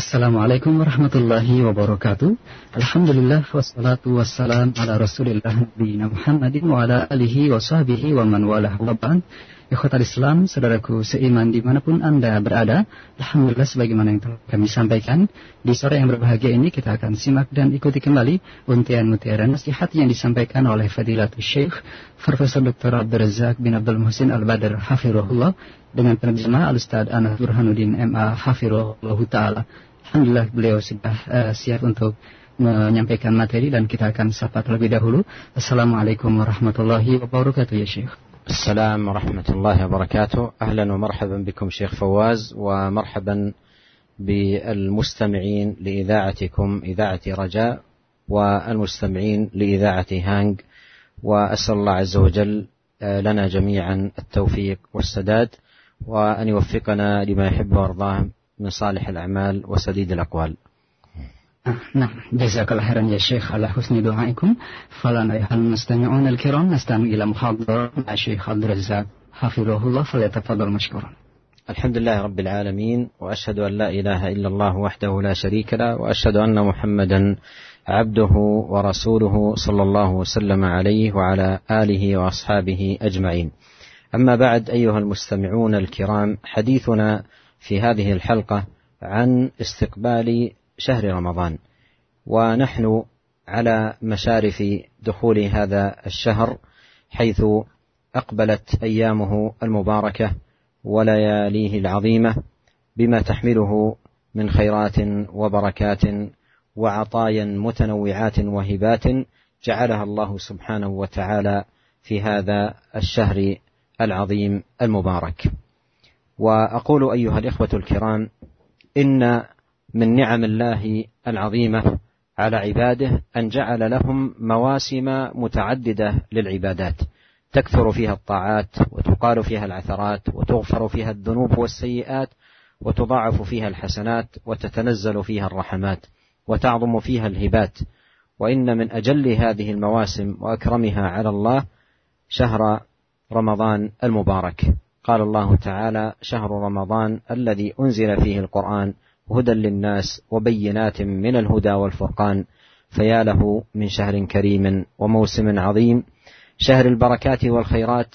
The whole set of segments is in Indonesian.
Assalamualaikum warahmatullahi wabarakatuh. Alhamdulillah wassalatu wassalam ala Rasulillah Nabi Muhammadin wa ala alihi wa sahbihi wa man walah wa Ikhwatal Islam, saudaraku seiman di mana pun Anda berada, Alhamdulillah sebagaimana yang telah kami sampaikan, di sore yang berbahagia ini kita akan simak dan ikuti kembali untian mutiara nasihat yang disampaikan oleh Fadilatul Syekh Profesor Dr. Abdul Razak bin Abdul Muhsin Al-Badr Hafirullah dengan penerjemah Al-Ustaz Anas Burhanuddin MA Hafirullah Ta'ala. Alhamdulillah beliau sudah uh, siap untuk menyampaikan materi dan kita akan sapa terlebih dahulu. Assalamualaikum warahmatullahi wabarakatuh ya Syekh. السلام ورحمة الله وبركاته أهلا ومرحبا بكم شيخ فواز ومرحبا بالمستمعين لإذاعتكم إذاعة رجاء والمستمعين لإذاعة هانج وأسأل الله عز وجل لنا جميعا التوفيق والسداد وأن يوفقنا لما يحب ويرضاه من صالح الأعمال وسديد الأقوال. نعم. جزاك الله خيرا يا شيخ. على حسن دعائكم. فلنا أيها المستمعون الكرام نستمع إلى محاضرة مع الشيخ عبد الرزاق حفظه الله فليتفضل مشكورا. الحمد لله رب العالمين وأشهد أن لا إله إلا الله وحده لا شريك له وأشهد أن محمدا عبده ورسوله صلى الله وسلم عليه وعلى آله وأصحابه أجمعين. أما بعد أيها المستمعون الكرام حديثنا في هذه الحلقة عن استقبال شهر رمضان. ونحن على مشارف دخول هذا الشهر حيث أقبلت أيامه المباركة ولياليه العظيمة بما تحمله من خيرات وبركات وعطايا متنوعات وهبات جعلها الله سبحانه وتعالى في هذا الشهر العظيم المبارك. وأقول أيها الإخوة الكرام إن من نعم الله العظيمة على عباده أن جعل لهم مواسم متعددة للعبادات. تكثر فيها الطاعات وتقال فيها العثرات وتغفر فيها الذنوب والسيئات وتضاعف فيها الحسنات وتتنزل فيها الرحمات وتعظم فيها الهبات. وإن من أجل هذه المواسم وأكرمها على الله شهر رمضان المبارك. قال الله تعالى شهر رمضان الذي أنزل فيه القرآن هدى للناس وبينات من الهدى والفرقان فيا له من شهر كريم وموسم عظيم شهر البركات والخيرات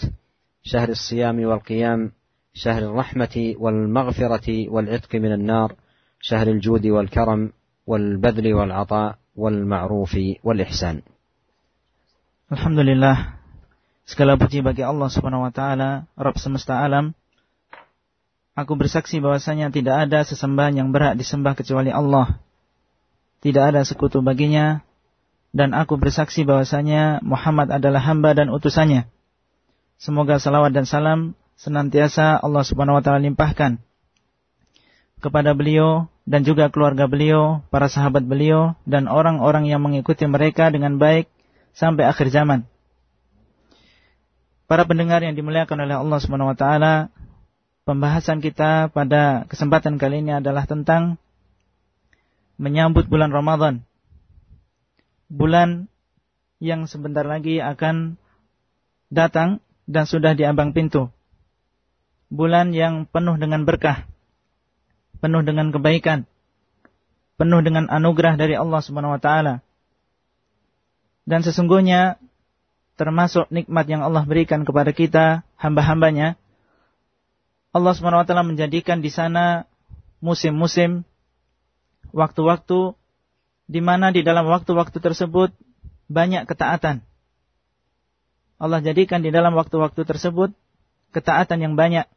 شهر الصيام والقيام شهر الرحمة والمغفرة والعتق من النار شهر الجود والكرم والبذل والعطاء والمعروف والإحسان. Alhamdulillah Segala puji bagi Allah subhanahu wa ta'ala Rabb semesta alam Aku bersaksi bahwasanya tidak ada sesembahan yang berhak disembah kecuali Allah. Tidak ada sekutu baginya. Dan aku bersaksi bahwasanya Muhammad adalah hamba dan utusannya. Semoga salawat dan salam senantiasa Allah subhanahu wa ta'ala limpahkan kepada beliau dan juga keluarga beliau, para sahabat beliau, dan orang-orang yang mengikuti mereka dengan baik sampai akhir zaman. Para pendengar yang dimuliakan oleh Allah Subhanahu wa taala, Pembahasan kita pada kesempatan kali ini adalah tentang menyambut bulan Ramadan. Bulan yang sebentar lagi akan datang dan sudah di ambang pintu. Bulan yang penuh dengan berkah, penuh dengan kebaikan, penuh dengan anugerah dari Allah Subhanahu wa taala. Dan sesungguhnya termasuk nikmat yang Allah berikan kepada kita hamba-hambanya Allah SWT menjadikan di sana musim-musim, waktu-waktu di mana di dalam waktu-waktu tersebut banyak ketaatan. Allah jadikan di dalam waktu-waktu tersebut ketaatan yang banyak.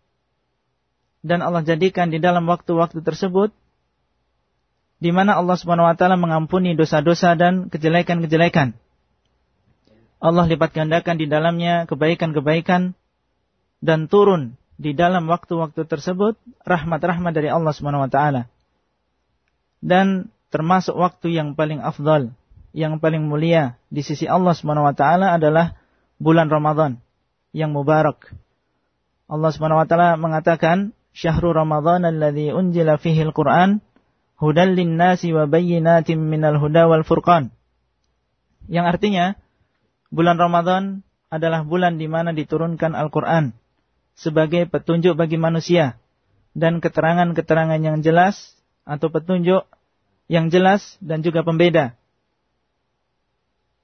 Dan Allah jadikan di dalam waktu-waktu tersebut di mana Allah taala mengampuni dosa-dosa dan kejelekan-kejelekan. Allah lipat gandakan di dalamnya kebaikan-kebaikan dan turun di dalam waktu-waktu tersebut rahmat-rahmat dari Allah Subhanahu wa taala. Dan termasuk waktu yang paling afdal, yang paling mulia di sisi Allah Subhanahu wa taala adalah bulan Ramadan yang mubarak. Allah Subhanahu wa taala mengatakan, "Syahrul Ramadan alladzi unzila fihi al-Qur'an hudan lin-nasi wa bayyinatin minal huda wal furqan." Yang artinya, bulan Ramadan adalah bulan di mana diturunkan Al-Qur'an sebagai petunjuk bagi manusia dan keterangan-keterangan yang jelas atau petunjuk yang jelas dan juga pembeda.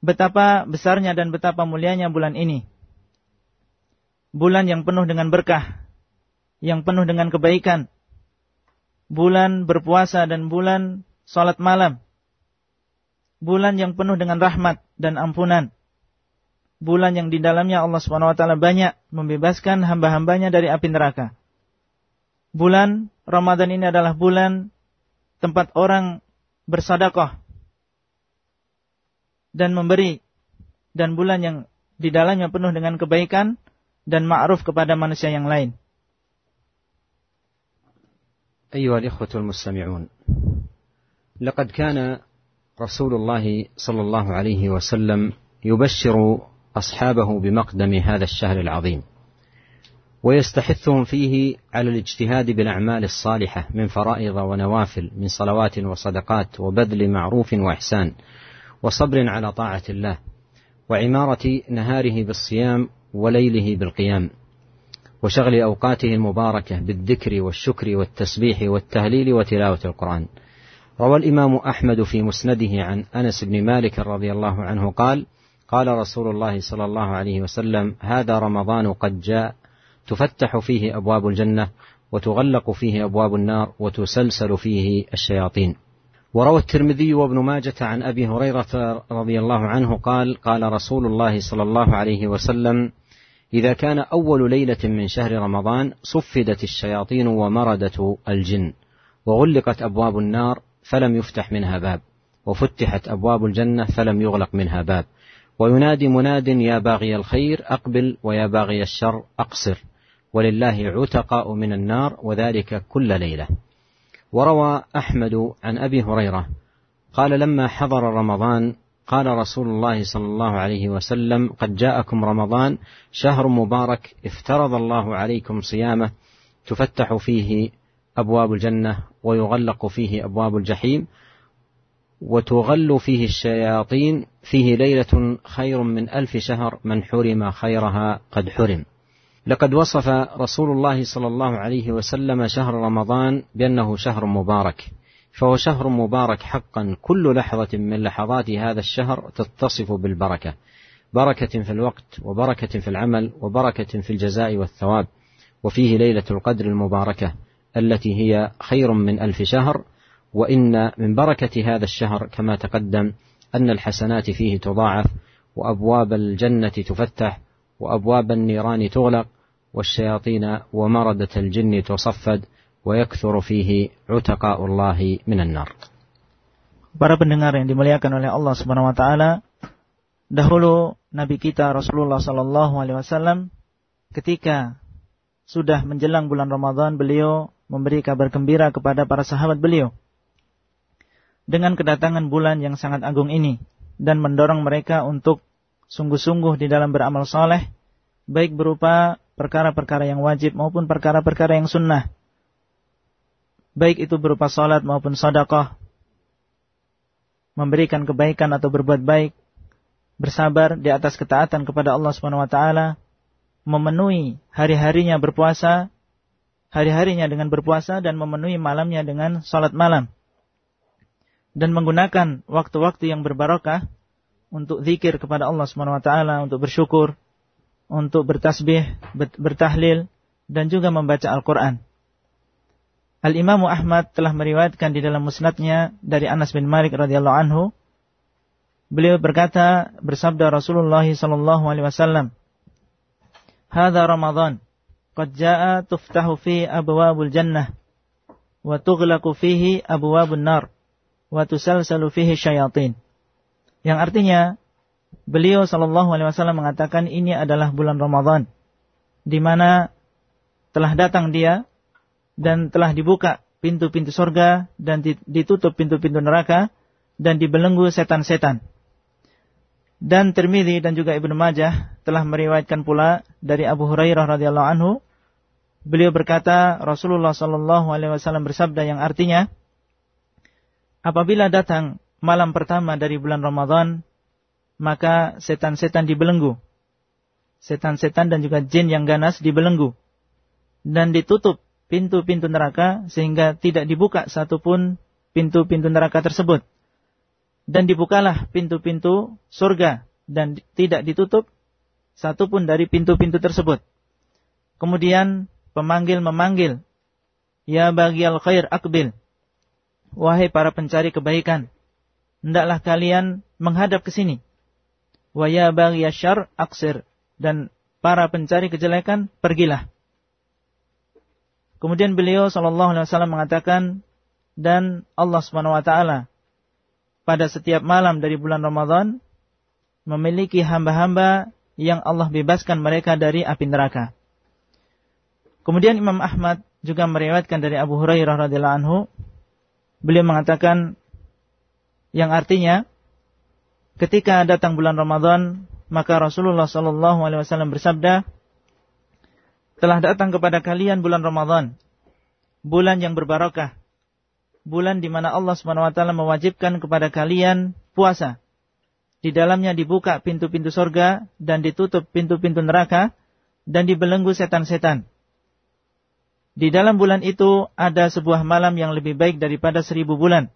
Betapa besarnya dan betapa mulianya bulan ini. Bulan yang penuh dengan berkah, yang penuh dengan kebaikan. Bulan berpuasa dan bulan salat malam. Bulan yang penuh dengan rahmat dan ampunan Bulan yang di dalamnya Allah Subhanahu wa taala banyak membebaskan hamba-hambanya dari api neraka. Bulan Ramadan ini adalah bulan tempat orang bersedekah dan memberi dan bulan yang di dalamnya penuh dengan kebaikan dan ma'ruf kepada manusia yang lain. أيها الإخوة المستمعون لقد كان رسول الله صلى الله عليه وسلم يبشر أصحابه بمقدم هذا الشهر العظيم. ويستحثهم فيه على الاجتهاد بالأعمال الصالحة من فرائض ونوافل من صلوات وصدقات وبذل معروف وإحسان وصبر على طاعة الله وعمارة نهاره بالصيام وليله بالقيام وشغل أوقاته المباركة بالذكر والشكر والتسبيح والتهليل وتلاوة القرآن. روى الإمام أحمد في مسنده عن أنس بن مالك رضي الله عنه قال قال رسول الله صلى الله عليه وسلم هذا رمضان قد جاء تفتح فيه أبواب الجنة وتغلق فيه أبواب النار وتسلسل فيه الشياطين. وروى الترمذي وابن ماجة عن أبي هريرة رضي الله عنه قال قال رسول الله صلى الله عليه وسلم إذا كان أول ليلة من شهر رمضان صفدت الشياطين ومردت الجن وغلقت أبواب النار فلم يفتح منها باب وفتحت أبواب الجنة فلم يغلق منها باب. وينادي مناد يا باغي الخير أقبل ويا باغي الشر أقصر ولله عتقاء من النار وذلك كل ليلة. وروى أحمد عن أبي هريرة قال لما حضر رمضان قال رسول الله صلى الله عليه وسلم قد جاءكم رمضان شهر مبارك افترض الله عليكم صيامه تفتح فيه أبواب الجنة ويغلق فيه أبواب الجحيم وتغل فيه الشياطين فيه ليلة خير من ألف شهر من حرم خيرها قد حرم. لقد وصف رسول الله صلى الله عليه وسلم شهر رمضان بأنه شهر مبارك فهو شهر مبارك حقا كل لحظة من لحظات هذا الشهر تتصف بالبركة بركة في الوقت وبركة في العمل وبركة في الجزاء والثواب وفيه ليلة القدر المباركة التي هي خير من ألف شهر وإن من بركة هذا الشهر كما تقدم أن الحسنات فيه تضاعف وأبواب الجنة تفتح وأبواب النيران تغلق والشياطين ومردة الجن تصفد ويكثر فيه عتقاء الله من النار. Para pendengar yang dimuliakan oleh Allah Subhanahu wa taala, dahulu nabi kita Rasulullah sallallahu alaihi wasallam ketika sudah menjelang bulan Ramadan beliau memberi kabar gembira kepada para sahabat beliau dengan kedatangan bulan yang sangat agung ini dan mendorong mereka untuk sungguh-sungguh di dalam beramal soleh baik berupa perkara-perkara yang wajib maupun perkara-perkara yang sunnah baik itu berupa salat maupun sedekah, memberikan kebaikan atau berbuat baik, bersabar di atas ketaatan kepada Allah Subhanahu wa taala, memenuhi hari-harinya berpuasa, hari-harinya dengan berpuasa dan memenuhi malamnya dengan salat malam. Dan menggunakan waktu-waktu yang berbarokah untuk zikir kepada Allah Subhanahu wa taala, untuk bersyukur, untuk bertasbih, bertahlil dan juga membaca Al-Qur'an. Al-Imam Ahmad telah meriwayatkan di dalam musnadnya dari Anas bin Malik radhiyallahu anhu. Beliau berkata, bersabda Rasulullah sallallahu alaihi wasallam, "Hadza Ramadan, qad jaa tuftahu fi abwabul jannah wa tughlaqu fihi abwabun nar wa tusalsalu fihi syayatin." Yang artinya, beliau sallallahu alaihi wasallam mengatakan ini adalah bulan Ramadan di mana telah datang dia dan telah dibuka pintu-pintu surga dan ditutup pintu-pintu neraka dan dibelenggu setan-setan. Dan Tirmidzi dan juga Ibnu Majah telah meriwayatkan pula dari Abu Hurairah radhiyallahu anhu beliau berkata Rasulullah sallallahu alaihi wasallam bersabda yang artinya apabila datang malam pertama dari bulan Ramadan maka setan-setan dibelenggu setan-setan dan juga jin yang ganas dibelenggu dan ditutup pintu-pintu neraka sehingga tidak dibuka satupun pintu-pintu neraka tersebut. Dan dibukalah pintu-pintu surga dan tidak ditutup satupun dari pintu-pintu tersebut. Kemudian pemanggil memanggil, Ya bagial khair akbil. Wahai para pencari kebaikan, hendaklah kalian menghadap ke sini. Wa ya bagiya syar aksir. Dan para pencari kejelekan, pergilah. Kemudian beliau sallallahu alaihi wasallam mengatakan dan Allah Subhanahu wa taala pada setiap malam dari bulan Ramadan memiliki hamba-hamba yang Allah bebaskan mereka dari api neraka. Kemudian Imam Ahmad juga meriwayatkan dari Abu Hurairah radhiyallahu anhu beliau mengatakan yang artinya ketika datang bulan Ramadan maka Rasulullah sallallahu alaihi wasallam bersabda telah datang kepada kalian bulan Ramadan bulan yang berbarokah bulan di mana Allah Subhanahu wa taala mewajibkan kepada kalian puasa di dalamnya dibuka pintu-pintu sorga dan ditutup pintu-pintu neraka dan dibelenggu setan-setan. Di dalam bulan itu ada sebuah malam yang lebih baik daripada seribu bulan.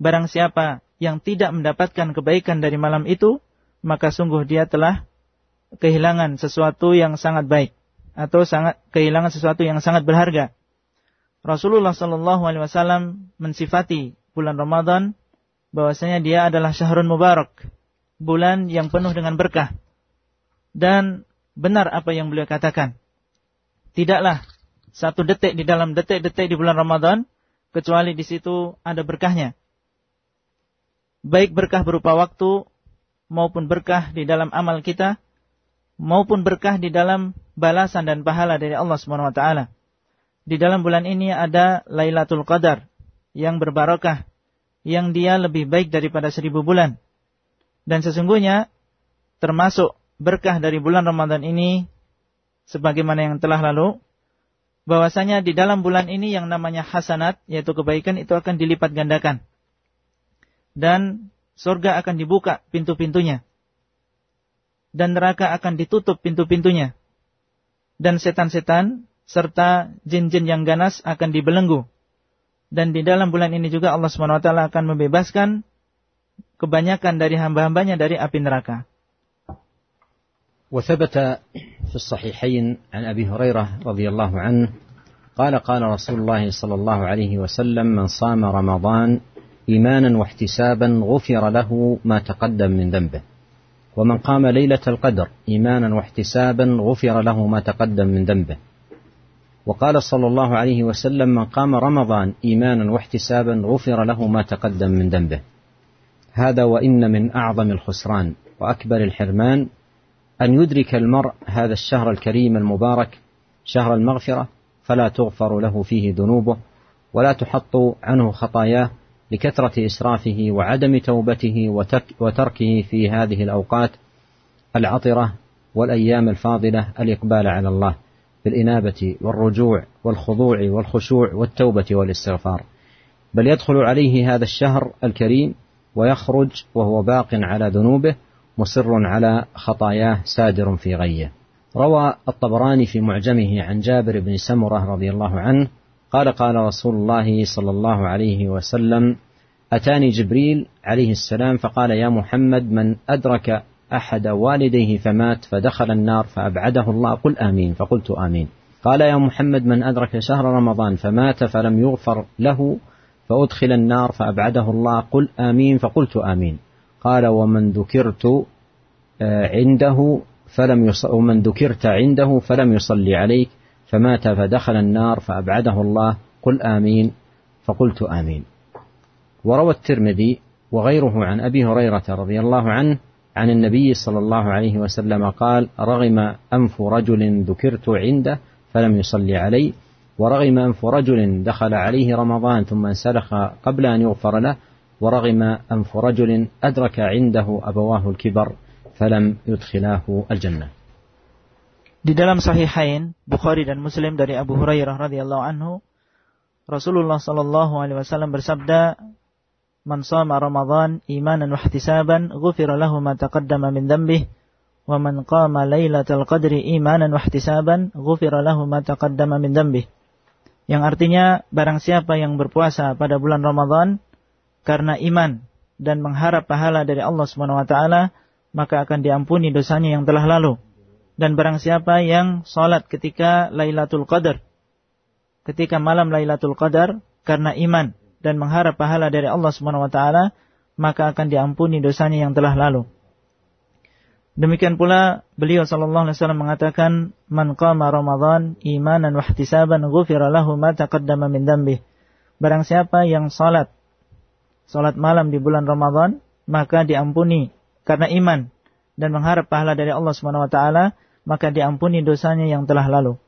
Barang siapa yang tidak mendapatkan kebaikan dari malam itu, maka sungguh dia telah kehilangan sesuatu yang sangat baik atau sangat kehilangan sesuatu yang sangat berharga. Rasulullah Shallallahu Alaihi Wasallam mensifati bulan Ramadan bahwasanya dia adalah syahrun mubarak, bulan yang penuh dengan berkah. Dan benar apa yang beliau katakan. Tidaklah satu detik di dalam detik-detik di bulan Ramadan kecuali di situ ada berkahnya. Baik berkah berupa waktu maupun berkah di dalam amal kita maupun berkah di dalam balasan dan pahala dari Allah Subhanahu wa taala. Di dalam bulan ini ada Lailatul Qadar yang berbarokah yang dia lebih baik daripada seribu bulan. Dan sesungguhnya termasuk berkah dari bulan Ramadan ini sebagaimana yang telah lalu bahwasanya di dalam bulan ini yang namanya hasanat yaitu kebaikan itu akan dilipat gandakan. Dan surga akan dibuka pintu-pintunya. Dan neraka akan ditutup pintu-pintunya. Dan setan-setan serta jin-jin yang ganas akan dibelenggu dan di dalam bulan ini juga Allah SWT akan membebaskan kebanyakan dari hamba-hambanya dari api neraka. وثبت في الصحيحين عن أبي هريرة رضي الله عنه قال قال رسول الله صلى الله عليه وسلم من صام رمضان إيمانا واحتسابا غفر له ما تقدم من ذنبه. ومن قام ليلة القدر إيمانا واحتسابا غفر له ما تقدم من ذنبه. وقال صلى الله عليه وسلم من قام رمضان إيمانا واحتسابا غفر له ما تقدم من ذنبه. هذا وإن من أعظم الخسران وأكبر الحرمان أن يدرك المرء هذا الشهر الكريم المبارك شهر المغفرة فلا تغفر له فيه ذنوبه ولا تحط عنه خطاياه لكثرة إسرافه وعدم توبته وتركه في هذه الأوقات العطرة والأيام الفاضلة الإقبال على الله بالإنابة والرجوع والخضوع والخشوع والتوبة والاستغفار. بل يدخل عليه هذا الشهر الكريم ويخرج وهو باق على ذنوبه مصر على خطاياه سادر في غيه. روى الطبراني في معجمه عن جابر بن سمرة رضي الله عنه قال قال رسول الله صلى الله عليه وسلم أتاني جبريل عليه السلام فقال يا محمد من أدرك أحد والديه فمات فدخل النار فأبعده الله؟ قل آمين. فقلت آمين. قال يا محمد من أدرك شهر رمضان فمات فلم يغفر له فأدخل النار فأبعده الله؟ قل آمين. فقلت آمين. قال ومن ذكرت آه، عنده فلم يص... ومن ذكرت عنده فلم يصلي عليك فمات فدخل النار فأبعده الله قل آمين فقلت آمين. وروى الترمذي وغيره عن أبي هريرة رضي الله عنه عن النبي صلى الله عليه وسلم قال رغم أنف رجل ذكرت عنده فلم يصلي علي ورغم أنف رجل دخل عليه رمضان ثم انسلخ قبل أن يغفر له ورغم أنف رجل أدرك عنده أبواه الكبر فلم يدخلاه الجنة Di dalam Sahihain Bukhari dan Muslim dari Abu Hurairah radhiyallahu anhu Rasulullah sallallahu alaihi wasallam bersabda man sama Ramadan imanan wa ihtisaban ghufira lahu ma taqaddama min dhanbihi wa man qama lailatal qadri imanan wa ihtisaban ghufira lahu ma taqaddama min dhanbihi Yang artinya barang siapa yang berpuasa pada bulan Ramadan karena iman dan mengharap pahala dari Allah Subhanahu wa taala, maka akan diampuni dosanya yang telah lalu. Dan barang siapa yang salat ketika Lailatul Qadar, ketika malam Lailatul Qadar karena iman dan mengharap pahala dari Allah Subhanahu wa taala, maka akan diampuni dosanya yang telah lalu. Demikian pula beliau sallallahu alaihi wasallam mengatakan man qama ramadan imanan wa ihtisaban ghufira lahu ma taqaddama min dhanbi. Barang siapa yang salat salat malam di bulan Ramadan maka diampuni karena iman dan mengharap pahala dari Allah Subhanahu wa taala maka diampuni dosanya yang telah lalu.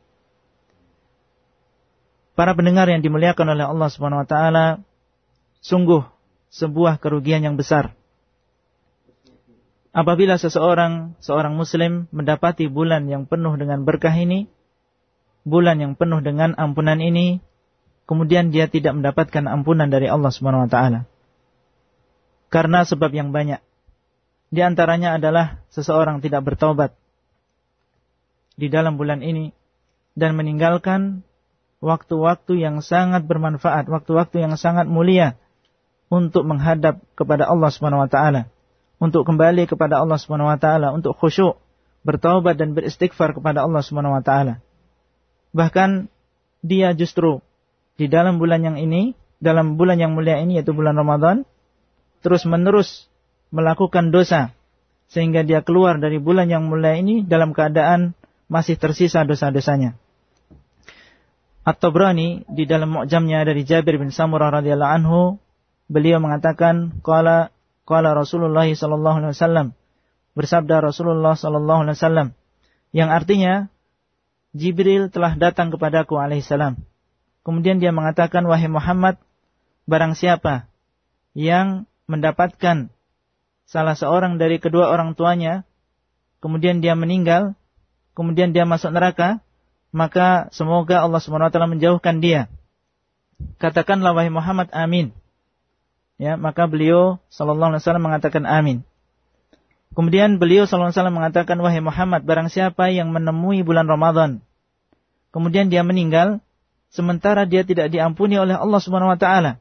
Para pendengar yang dimuliakan oleh Allah Subhanahu wa taala sungguh sebuah kerugian yang besar apabila seseorang, seorang muslim mendapati bulan yang penuh dengan berkah ini, bulan yang penuh dengan ampunan ini, kemudian dia tidak mendapatkan ampunan dari Allah Subhanahu wa taala. Karena sebab yang banyak. Di antaranya adalah seseorang tidak bertobat di dalam bulan ini dan meninggalkan waktu-waktu yang sangat bermanfaat, waktu-waktu yang sangat mulia untuk menghadap kepada Allah Subhanahu wa taala untuk kembali kepada Allah Subhanahu wa taala, untuk khusyuk, bertaubat dan beristighfar kepada Allah Subhanahu wa taala. Bahkan dia justru di dalam bulan yang ini, dalam bulan yang mulia ini yaitu bulan Ramadan, terus-menerus melakukan dosa sehingga dia keluar dari bulan yang mulia ini dalam keadaan masih tersisa dosa-dosanya. At-Tabrani di dalam mu'jamnya dari Jabir bin Samurah radhiyallahu anhu beliau mengatakan qala Qala Rasulullah sallallahu alaihi wasallam. Bersabda Rasulullah sallallahu alaihi wasallam yang artinya Jibril telah datang kepadaku alaihi salam. Kemudian dia mengatakan wahai Muhammad barang siapa yang mendapatkan salah seorang dari kedua orang tuanya kemudian dia meninggal kemudian dia masuk neraka maka semoga Allah Subhanahu menjauhkan dia. Katakanlah wahai Muhammad amin ya maka beliau sallallahu alaihi wasallam mengatakan amin. Kemudian beliau sallallahu alaihi mengatakan wahai Muhammad barang siapa yang menemui bulan Ramadan kemudian dia meninggal sementara dia tidak diampuni oleh Allah Subhanahu wa taala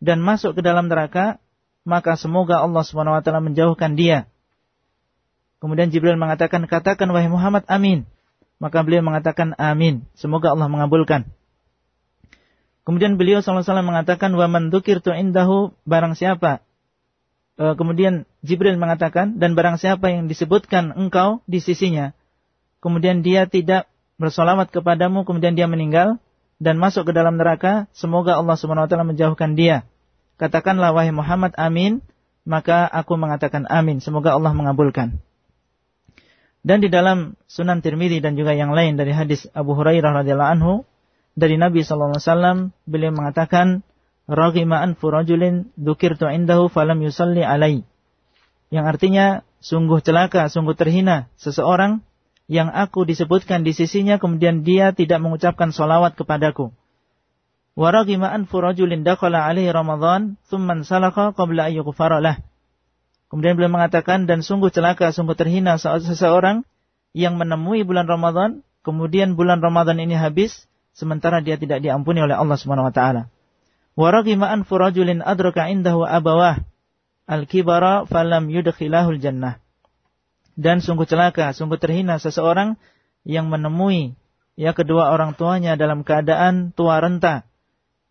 dan masuk ke dalam neraka maka semoga Allah Subhanahu wa taala menjauhkan dia. Kemudian Jibril mengatakan katakan wahai Muhammad amin. Maka beliau mengatakan amin. Semoga Allah mengabulkan. Kemudian beliau SAW mengatakan, wa man tu indahu barang siapa. E, kemudian Jibril mengatakan, dan barang siapa yang disebutkan engkau di sisinya. Kemudian dia tidak bersolawat kepadamu, kemudian dia meninggal, dan masuk ke dalam neraka, semoga Allah SWT menjauhkan dia. Katakanlah wahai Muhammad amin, maka aku mengatakan amin, semoga Allah mengabulkan. Dan di dalam Sunan Tirmidzi dan juga yang lain dari hadis Abu Hurairah radhiyallahu anhu dari Nabi SAW beliau mengatakan raghima anfu rajulin dzukirtu indahu falam yusalli alai yang artinya sungguh celaka sungguh terhina seseorang yang aku disebutkan di sisinya kemudian dia tidak mengucapkan solawat kepadaku wa raghima anfu rajulin dakhala alaihi ramadan thumma salaka qabla ayyughfara kemudian beliau mengatakan dan sungguh celaka sungguh terhina seseorang yang menemui bulan Ramadan kemudian bulan Ramadan ini habis sementara dia tidak diampuni oleh Allah Subhanahu wa taala. Wa raghima an furajulin adraka indahu abawah al-kibara falam yudkhilahul jannah. Dan sungguh celaka, sungguh terhina seseorang yang menemui ya kedua orang tuanya dalam keadaan tua renta.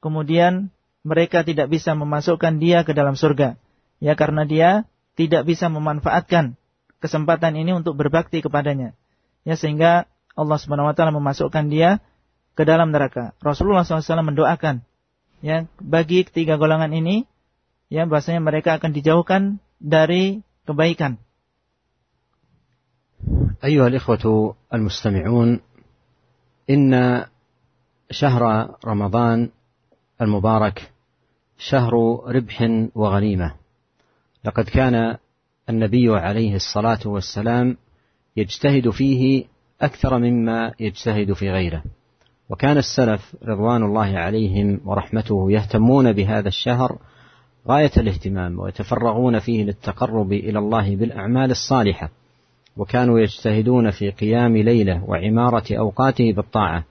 Kemudian mereka tidak bisa memasukkan dia ke dalam surga. Ya karena dia tidak bisa memanfaatkan kesempatan ini untuk berbakti kepadanya. Ya sehingga Allah Subhanahu wa taala memasukkan dia ke dalam neraka. Rasulullah SAW mendoakan ya bagi ketiga golongan ini ya bahasanya mereka akan dijauhkan dari kebaikan. أيها الإخوة المستمعون إن شهر رمضان المبارك شهر ربح وغنيمة. لقد كان النبي عليه الصلاة والسلام يجتهد فيه أكثر مما يجتهد في غيره. وكان السلف رضوان الله عليهم ورحمته يهتمون بهذا الشهر غاية الاهتمام ويتفرغون فيه للتقرب إلى الله بالأعمال الصالحة. وكانوا يجتهدون في قيام ليلة وعمارة أوقاته بالطاعة.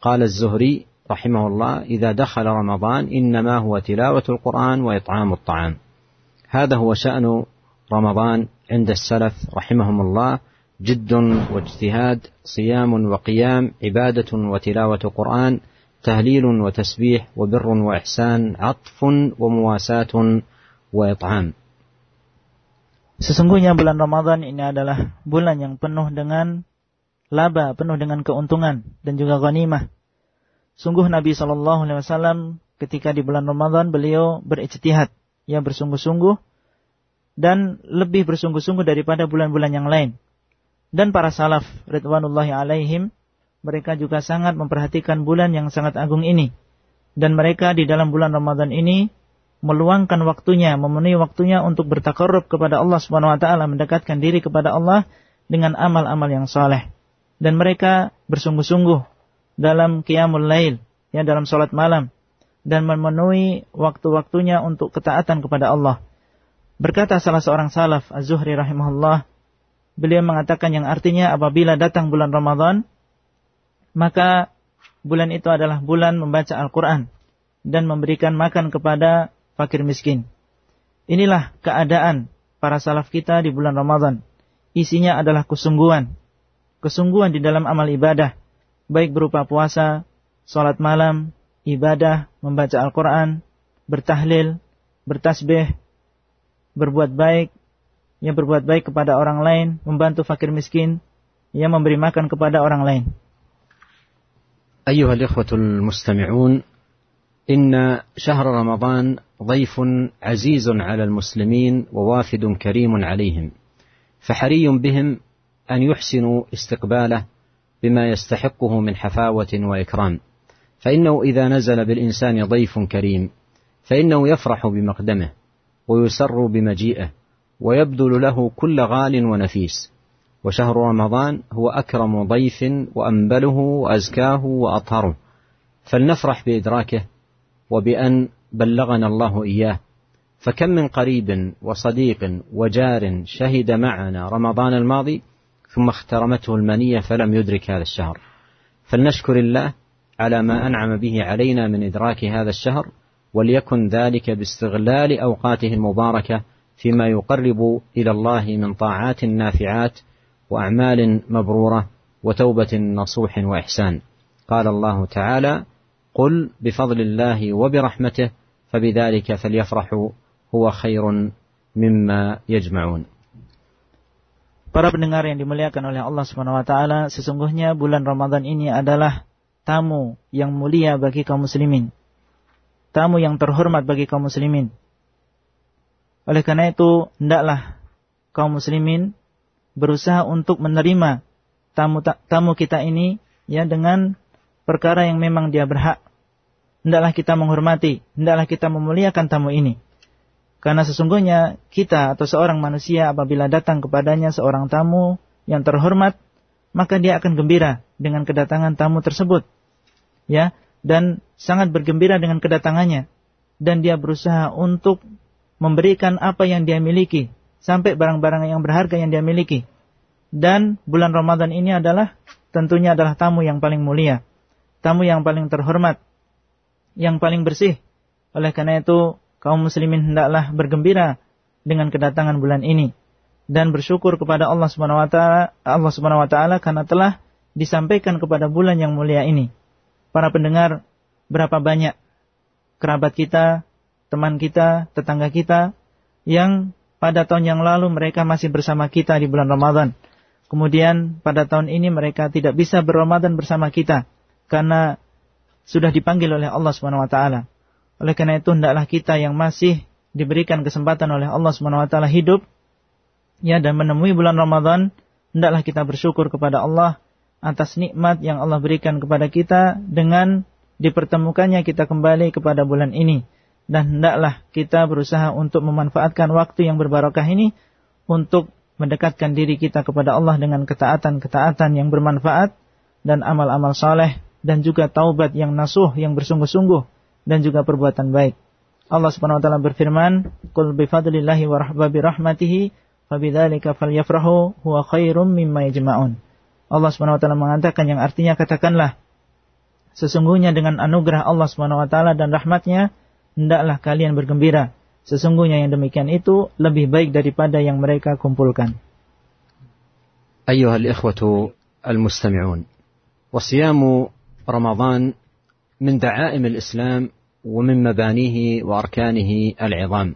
قال الزهري رحمه الله إذا دخل رمضان إنما هو تلاوة القرآن وإطعام الطعام. هذا هو شأن رمضان عند السلف رحمهم الله. جد واجتهاد صيام وقيام عبادة وتلاوة قرآن تهليل وتسبيح وبر وإحسان عطف ومواساة وإطعام. Sesungguhnya bulan Ramadan ini adalah bulan yang penuh dengan laba, penuh dengan keuntungan dan juga ghanimah. Sungguh Nabi Shallallahu Alaihi Wasallam ketika di bulan Ramadan beliau berijtihad, ya bersungguh-sungguh dan lebih bersungguh-sungguh daripada bulan-bulan yang lain. Dan para salaf ridwanullahi alaihim mereka juga sangat memperhatikan bulan yang sangat agung ini. Dan mereka di dalam bulan Ramadan ini meluangkan waktunya, memenuhi waktunya untuk bertakarrub kepada Allah Subhanahu wa taala, mendekatkan diri kepada Allah dengan amal-amal yang saleh. Dan mereka bersungguh-sungguh dalam qiyamul lail, ya dalam salat malam dan memenuhi waktu-waktunya untuk ketaatan kepada Allah. Berkata salah seorang salaf Az-Zuhri rahimahullah, Beliau mengatakan yang artinya apabila datang bulan Ramadan, maka bulan itu adalah bulan membaca Al-Quran dan memberikan makan kepada fakir miskin. Inilah keadaan para salaf kita di bulan Ramadan. Isinya adalah kesungguhan. Kesungguhan di dalam amal ibadah. Baik berupa puasa, sholat malam, ibadah, membaca Al-Quran, bertahlil, bertasbih, berbuat baik, yang berbuat baik kepada orang lain, membantu fakir miskin, yang memberi makan kepada orang lain. أيها الإخوة المستمعون إن شهر رمضان ضيف عزيز على المسلمين ووافد كريم عليهم فحري بهم أن يحسنوا استقباله بما يستحقه من حفاوة وإكرام. فإنه إذا نزل بالإنسان ضيف كريم فإنه يفرح بمقدمه ويسر بمجيئه ويبذل له كل غال ونفيس. وشهر رمضان هو أكرم ضيف وأنبله وأزكاه وأطهره. فلنفرح بإدراكه وبأن بلغنا الله إياه. فكم من قريب وصديق وجار شهد معنا رمضان الماضي ثم اخترمته المنية فلم يدرك هذا الشهر. فلنشكر الله على ما أنعم به علينا من إدراك هذا الشهر وليكن ذلك باستغلال أوقاته المباركة فيما يقرب إلى الله من طاعات نافعات وأعمال مبرورة وتوبة نصوح وإحسان. قال الله تعالى قل بفضل الله وبرحمته فبذلك فليفرحوا هو خير مما يجمعون Para pendengar yang dimuliakan oleh Allah Subhanahu wa taala, sesungguhnya bulan Ramadan ini adalah tamu yang mulia bagi kaum muslimin. Tamu yang terhormat bagi kaum muslimin. Oleh karena itu, hendaklah kaum muslimin berusaha untuk menerima tamu tamu kita ini ya dengan perkara yang memang dia berhak. Hendaklah kita menghormati, hendaklah kita memuliakan tamu ini. Karena sesungguhnya kita atau seorang manusia apabila datang kepadanya seorang tamu yang terhormat, maka dia akan gembira dengan kedatangan tamu tersebut. Ya, dan sangat bergembira dengan kedatangannya dan dia berusaha untuk memberikan apa yang dia miliki sampai barang-barang yang berharga yang dia miliki. Dan bulan Ramadan ini adalah tentunya adalah tamu yang paling mulia, tamu yang paling terhormat, yang paling bersih. Oleh karena itu, kaum muslimin hendaklah bergembira dengan kedatangan bulan ini dan bersyukur kepada Allah Subhanahu wa taala Allah Subhanahu wa taala karena telah disampaikan kepada bulan yang mulia ini. Para pendengar, berapa banyak kerabat kita, teman kita, tetangga kita yang pada tahun yang lalu mereka masih bersama kita di bulan Ramadan. Kemudian pada tahun ini mereka tidak bisa berramadan bersama kita karena sudah dipanggil oleh Allah Subhanahu wa taala. Oleh karena itu hendaklah kita yang masih diberikan kesempatan oleh Allah Subhanahu wa taala hidup ya dan menemui bulan Ramadan, hendaklah kita bersyukur kepada Allah atas nikmat yang Allah berikan kepada kita dengan dipertemukannya kita kembali kepada bulan ini dan hendaklah kita berusaha untuk memanfaatkan waktu yang berbarokah ini untuk mendekatkan diri kita kepada Allah dengan ketaatan-ketaatan yang bermanfaat dan amal-amal saleh dan juga taubat yang nasuh yang bersungguh-sungguh dan juga perbuatan baik. Allah Subhanahu wa taala berfirman, "Qul bi fadlillahi wa rahbi rahmatihi fabidzalika falyafrahu huwa khairum mimma yajma'un." Allah Subhanahu wa taala mengatakan yang artinya katakanlah Sesungguhnya dengan anugerah Allah Subhanahu wa taala dan rahmatnya hendaklah kalian bergembira. Sesungguhnya yang demikian itu lebih baik daripada yang mereka kumpulkan. أيها الإخوة المستمعون وصيام رمضان من دعائم الإسلام ومن مبانيه وأركانه العظام.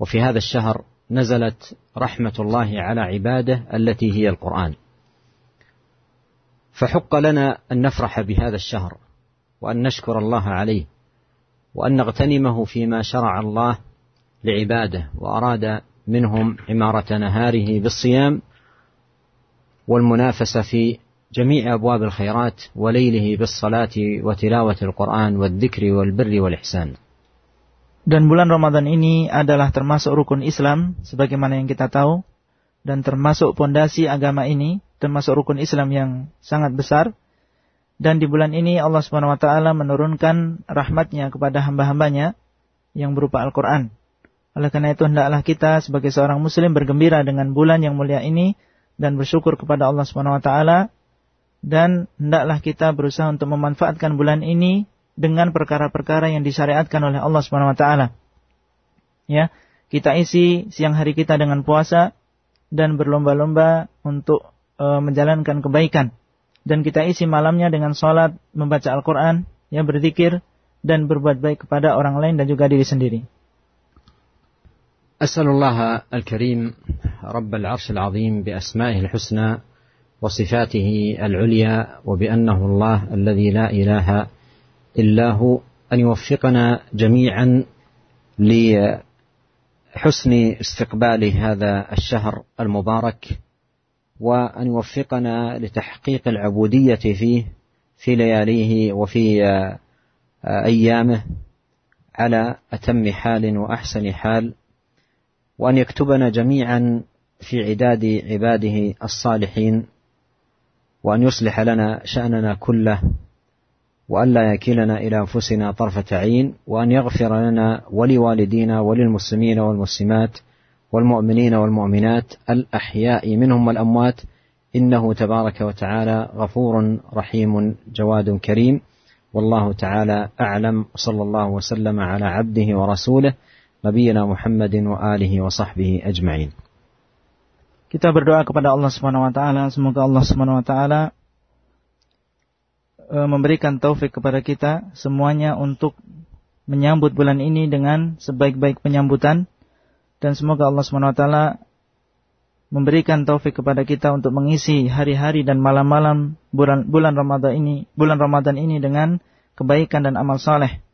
وفي هذا الشهر نزلت رحمة الله على عباده التي هي القرآن. فحق لنا أن نفرح بهذا الشهر وأن نشكر الله عليه وأن نغتنمه فيما شرع الله لعباده وأراد منهم عمارة نهاره بالصيام والمنافسة في جميع أبواب الخيرات وليله بالصلاة وتلاوة القرآن والذكر والبر والإحسان Dan bulan Ramadan ini adalah termasuk rukun Islam sebagaimana yang kita tahu dan termasuk pondasi agama ini, termasuk rukun Islam yang sangat besar. Dan di bulan ini Allah Subhanahu wa taala menurunkan rahmatnya kepada hamba-hambanya yang berupa Al-Qur'an. Oleh karena itu hendaklah kita sebagai seorang muslim bergembira dengan bulan yang mulia ini dan bersyukur kepada Allah Subhanahu wa taala dan hendaklah kita berusaha untuk memanfaatkan bulan ini dengan perkara-perkara yang disyariatkan oleh Allah Subhanahu wa taala. Ya, kita isi siang hari kita dengan puasa dan berlomba-lomba untuk e, menjalankan kebaikan. Dan kita isi malamnya dengan sholat, membaca Al-Quran, ya berzikir, dan berbuat baik kepada orang lain dan juga diri sendiri. أسأل الله الكريم رب العرش العظيم بأسمائه الحسنى وصفاته العليا وبأنه الله الذي لا إله إلا هو أن يوفقنا جميعا لحسن استقبال هذا الشهر المبارك وأن يوفقنا لتحقيق العبودية فيه في لياليه وفي أيامه على أتم حال وأحسن حال وأن يكتبنا جميعا في عداد عباده الصالحين. وأن يصلح لنا شأننا كله وأن لا يكلنا إلى أنفسنا طرفة عين وأن يغفر لنا ولوالدينا وللمسلمين والمسلمات والمؤمنين والمؤمنات الأحياء منهم والأموات. إنه تبارك وتعالى غفور رحيم جواد كريم. والله تعالى أعلم صلى الله وسلم على عبده ورسوله نبينا محمد وآله وصحبه أجمعين. Kita berdoa kepada Allah Subhanahu wa taala semoga Allah Subhanahu wa taala e, memberikan taufik kepada kita semuanya untuk menyambut bulan ini dengan sebaik-baik penyambutan dan semoga Allah Subhanahu wa taala memberikan taufik kepada kita untuk mengisi hari-hari dan malam-malam bulan bulan Ramadan ini bulan Ramadan ini dengan kebaikan dan amal saleh.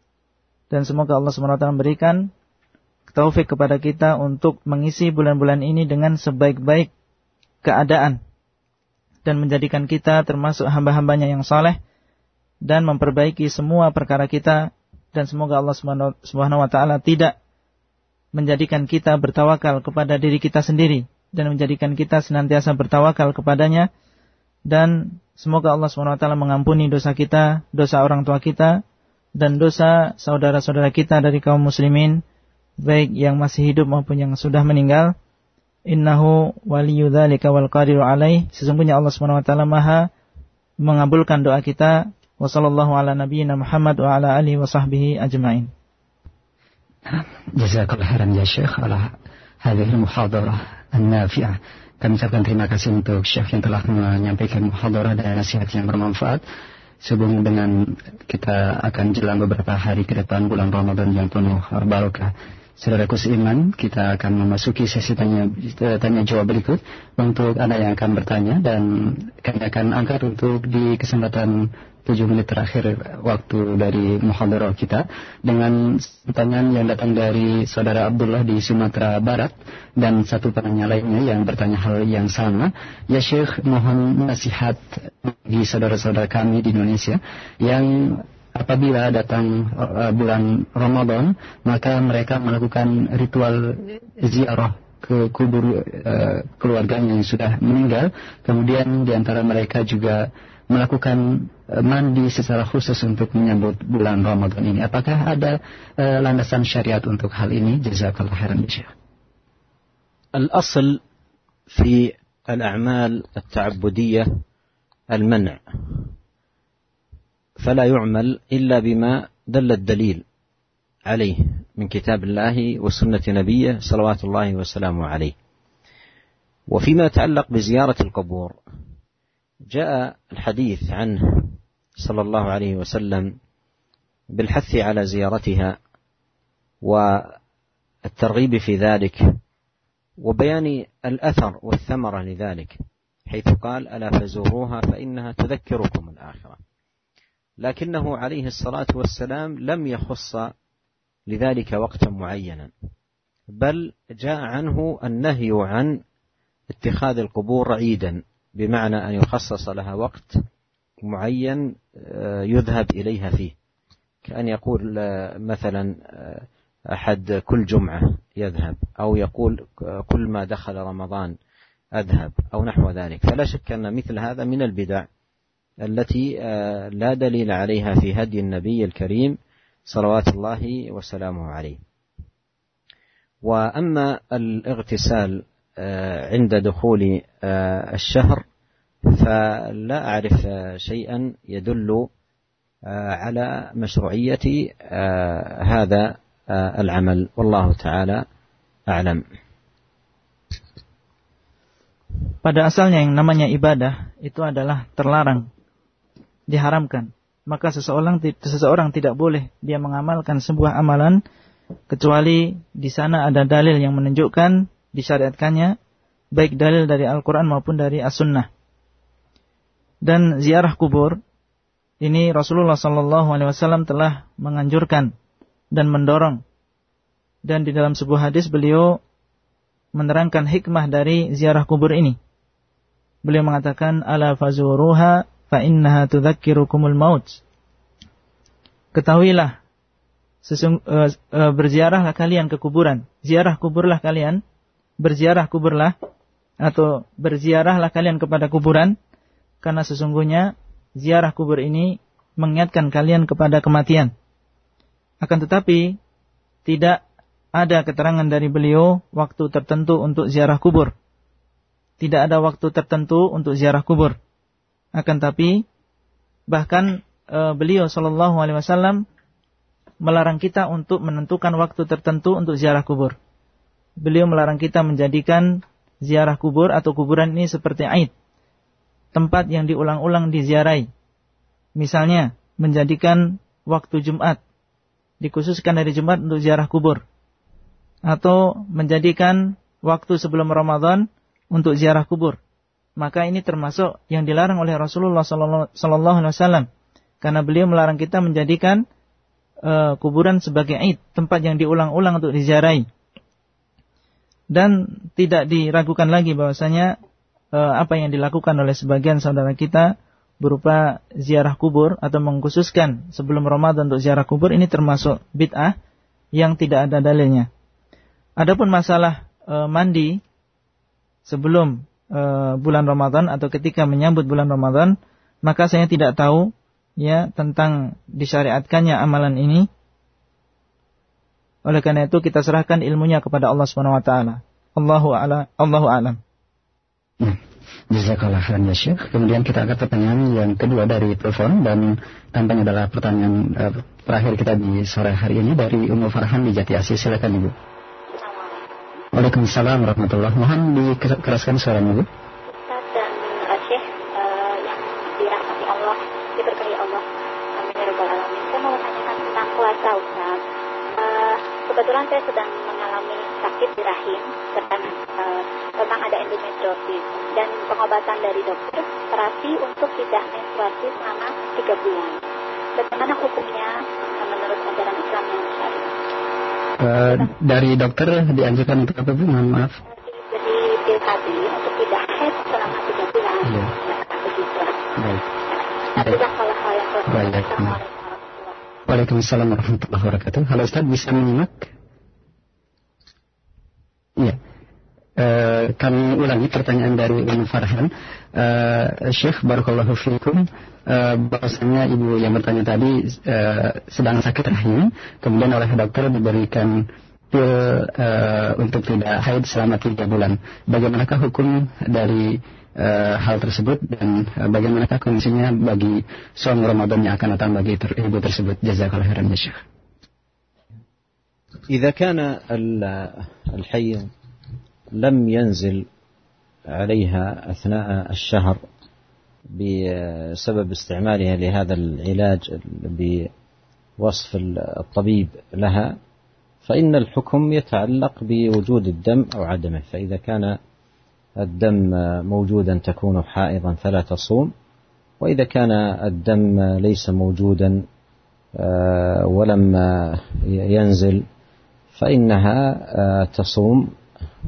Dan semoga Allah Subhanahu wa taala memberikan taufik kepada kita untuk mengisi bulan-bulan ini dengan sebaik-baik keadaan dan menjadikan kita termasuk hamba-hambanya yang saleh dan memperbaiki semua perkara kita dan semoga Allah Subhanahu wa taala tidak menjadikan kita bertawakal kepada diri kita sendiri dan menjadikan kita senantiasa bertawakal kepadanya dan semoga Allah Subhanahu wa taala mengampuni dosa kita, dosa orang tua kita dan dosa saudara-saudara kita dari kaum muslimin baik yang masih hidup maupun yang sudah meninggal. Innahu waliyyu dzalika wal qadiru alaih. Sesungguhnya Allah Subhanahu wa taala Maha mengabulkan doa kita. Wa sallallahu ala nabiyyina Muhammad wa ala alihi wa sahbihi ajmain. Jazakallah khairan ya Syekh ala hadhihi muhadarah an-nafi'ah. Kami ucapkan terima kasih untuk Syekh yang telah menyampaikan muhadarah dan nasihat yang bermanfaat. Sebelum dengan kita akan jelang beberapa hari ke depan bulan Ramadan yang penuh barokah. Saudaraku seiman, kita akan memasuki sesi tanya, tanya jawab berikut untuk Anda yang akan bertanya dan kami akan angkat untuk di kesempatan 7 menit terakhir waktu dari muhadarah kita dengan pertanyaan yang datang dari saudara Abdullah di Sumatera Barat dan satu penanya lainnya yang bertanya hal yang sama. Ya Syekh, mohon nasihat bagi saudara-saudara kami di Indonesia yang apabila datang uh, bulan Ramadan maka mereka melakukan ritual ziarah ke kubur uh, keluarganya yang sudah meninggal kemudian di antara mereka juga melakukan uh, mandi secara khusus untuk menyambut bulan Ramadan ini apakah ada uh, landasan syariat untuk hal ini jazakallahu khairan Syekh الأصل في الأعمال التعبدية المنع فلا يعمل إلا بما دل الدليل عليه من كتاب الله وسنة نبيه صلوات الله وسلامه عليه. وفيما يتعلق بزيارة القبور جاء الحديث عنه صلى الله عليه وسلم بالحث على زيارتها والترغيب في ذلك وبيان الأثر والثمرة لذلك حيث قال ألا فزوروها فإنها تذكركم الآخرة. لكنه عليه الصلاة والسلام لم يخص لذلك وقتا معينا بل جاء عنه النهي عن اتخاذ القبور عيدا بمعنى أن يخصص لها وقت معين آه، يذهب إليها فيه. كأن يقول آه، مثلا آه، أحد كل جمعة يذهب أو يقول كل ما دخل رمضان أذهب أو نحو ذلك. فلا شك أن مثل هذا من البدع. التي لا دليل عليها في هدي النبي الكريم صلوات الله وسلامه عليه. وأما الاغتسال عند دخول الشهر فلا أعرف شيئا يدل على مشروعية هذا العمل. والله تعالى أعلم. Pada asalnya yang namanya ibadah itu adalah terlarang, diharamkan. Maka seseorang seseorang tidak boleh dia mengamalkan sebuah amalan kecuali di sana ada dalil yang menunjukkan disyariatkannya baik dalil dari Al-Qur'an maupun dari As-Sunnah. Dan ziarah kubur ini Rasulullah Shallallahu alaihi wasallam telah menganjurkan dan mendorong. Dan di dalam sebuah hadis beliau menerangkan hikmah dari ziarah kubur ini. Beliau mengatakan ala fazuruha fa innaha tudzakkirukumul maut. Ketahuilah sesung, uh, uh, berziarahlah kalian ke kuburan. Ziarah kuburlah kalian, berziarah kuburlah atau berziarahlah kalian kepada kuburan karena sesungguhnya ziarah kubur ini mengingatkan kalian kepada kematian. Akan tetapi tidak ada keterangan dari beliau waktu tertentu untuk ziarah kubur tidak ada waktu tertentu untuk ziarah kubur. Akan tapi bahkan e, beliau Shallallahu Alaihi Wasallam melarang kita untuk menentukan waktu tertentu untuk ziarah kubur. Beliau melarang kita menjadikan ziarah kubur atau kuburan ini seperti aid, tempat yang diulang-ulang diziarahi. Misalnya menjadikan waktu Jumat dikhususkan dari Jumat untuk ziarah kubur atau menjadikan waktu sebelum Ramadan untuk ziarah kubur. Maka ini termasuk yang dilarang oleh Rasulullah Sallallahu Alaihi Wasallam karena beliau melarang kita menjadikan uh, kuburan sebagai id, tempat yang diulang-ulang untuk diziarahi. Dan tidak diragukan lagi bahwasanya uh, apa yang dilakukan oleh sebagian saudara kita berupa ziarah kubur atau mengkhususkan sebelum Ramadan untuk ziarah kubur ini termasuk bid'ah yang tidak ada dalilnya. Adapun masalah e, mandi sebelum uh, bulan Ramadan atau ketika menyambut bulan Ramadan, maka saya tidak tahu ya tentang disyariatkannya amalan ini. Oleh karena itu kita serahkan ilmunya kepada Allah Subhanahu wa taala. Allahu a'lam. Allahu a'lam. Hmm. Jazakallah khairan ya Syekh. Kemudian kita angkat pertanyaan yang kedua dari telepon dan tampaknya adalah pertanyaan uh, terakhir kita di sore hari ini dari Ummu Farhan di Jati Asih. Silakan Ibu. Waalaikumsalam warahmatullahi Mohon dikeraskan suaranya Bu. Ustaz dan uh, yang dirahmati Allah, diberkahi Allah. Amin ya alamin. Saya mau tentang puasa. Uh, kebetulan saya sedang mengalami sakit di rahim dan uh, memang ada endometriosis dan pengobatan dari dokter terapi untuk tidak menstruasi selama 3 bulan. Bagaimana hukumnya menurut ajaran Islam yang? Uh, dari dokter dianjurkan untuk apa bu? Mohon maaf. Jadi PKB untuk tidak head selama tiga bulan. Iya. Baik. Baik. Waalaikumsalam warahmatullahi wabarakatuh. Halo Ustaz, bisa menyimak? Iya Uh, kami ulangi pertanyaan dari Umum Farhan. Uh, Syekh Barakallahu Fikum uh, bahwasanya ibu yang bertanya tadi uh, sedang sakit rahim, kemudian oleh dokter diberikan pil uh, untuk tidak haid selama tiga bulan. Bagaimanakah hukum dari uh, hal tersebut dan uh, bagaimanakah kondisinya bagi suami Ramadan yang akan datang bagi ter ibu tersebut? Jazakallah khairan ya Syekh. إذا كان الحيض لم ينزل عليها أثناء الشهر بسبب استعمالها لهذا العلاج بوصف الطبيب لها فإن الحكم يتعلق بوجود الدم أو عدمه فإذا كان الدم موجودا تكون حائضا فلا تصوم وإذا كان الدم ليس موجودا آه، ولم ينزل فإنها آه، تصوم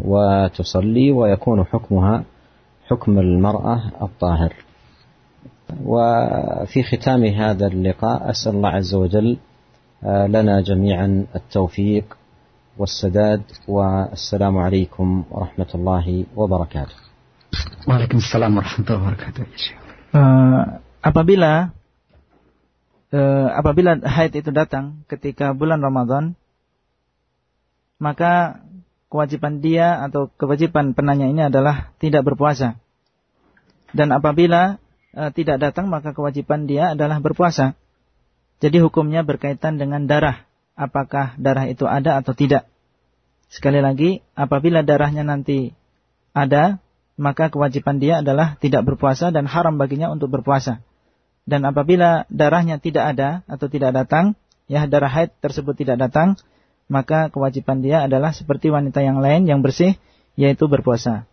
وتصلي ويكون حكمها حكم المرأة الطاهر. وفي ختام هذا اللقاء أسأل الله عز وجل آه، لنا جميعا التوفيق والسداد والسلام عليكم ورحمة الله وبركاته. Waalaikumsalam warahmatullahi wabarakatuh. Uh, apabila uh, apabila haid itu datang ketika bulan Ramadan, maka kewajiban dia atau kewajiban penanya ini adalah tidak berpuasa. Dan apabila uh, tidak datang, maka kewajiban dia adalah berpuasa. Jadi hukumnya berkaitan dengan darah. Apakah darah itu ada atau tidak. Sekali lagi, apabila darahnya nanti ada, maka kewajiban dia adalah tidak berpuasa dan haram baginya untuk berpuasa. Dan apabila darahnya tidak ada atau tidak datang, ya darah haid tersebut tidak datang, maka kewajiban dia adalah seperti wanita yang lain yang bersih, yaitu berpuasa.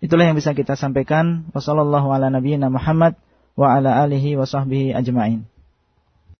Itulah yang bisa kita sampaikan. Wassalamualaikum warahmatullahi wabarakatuh. wa ala alihi wa sahbihi ajma'in.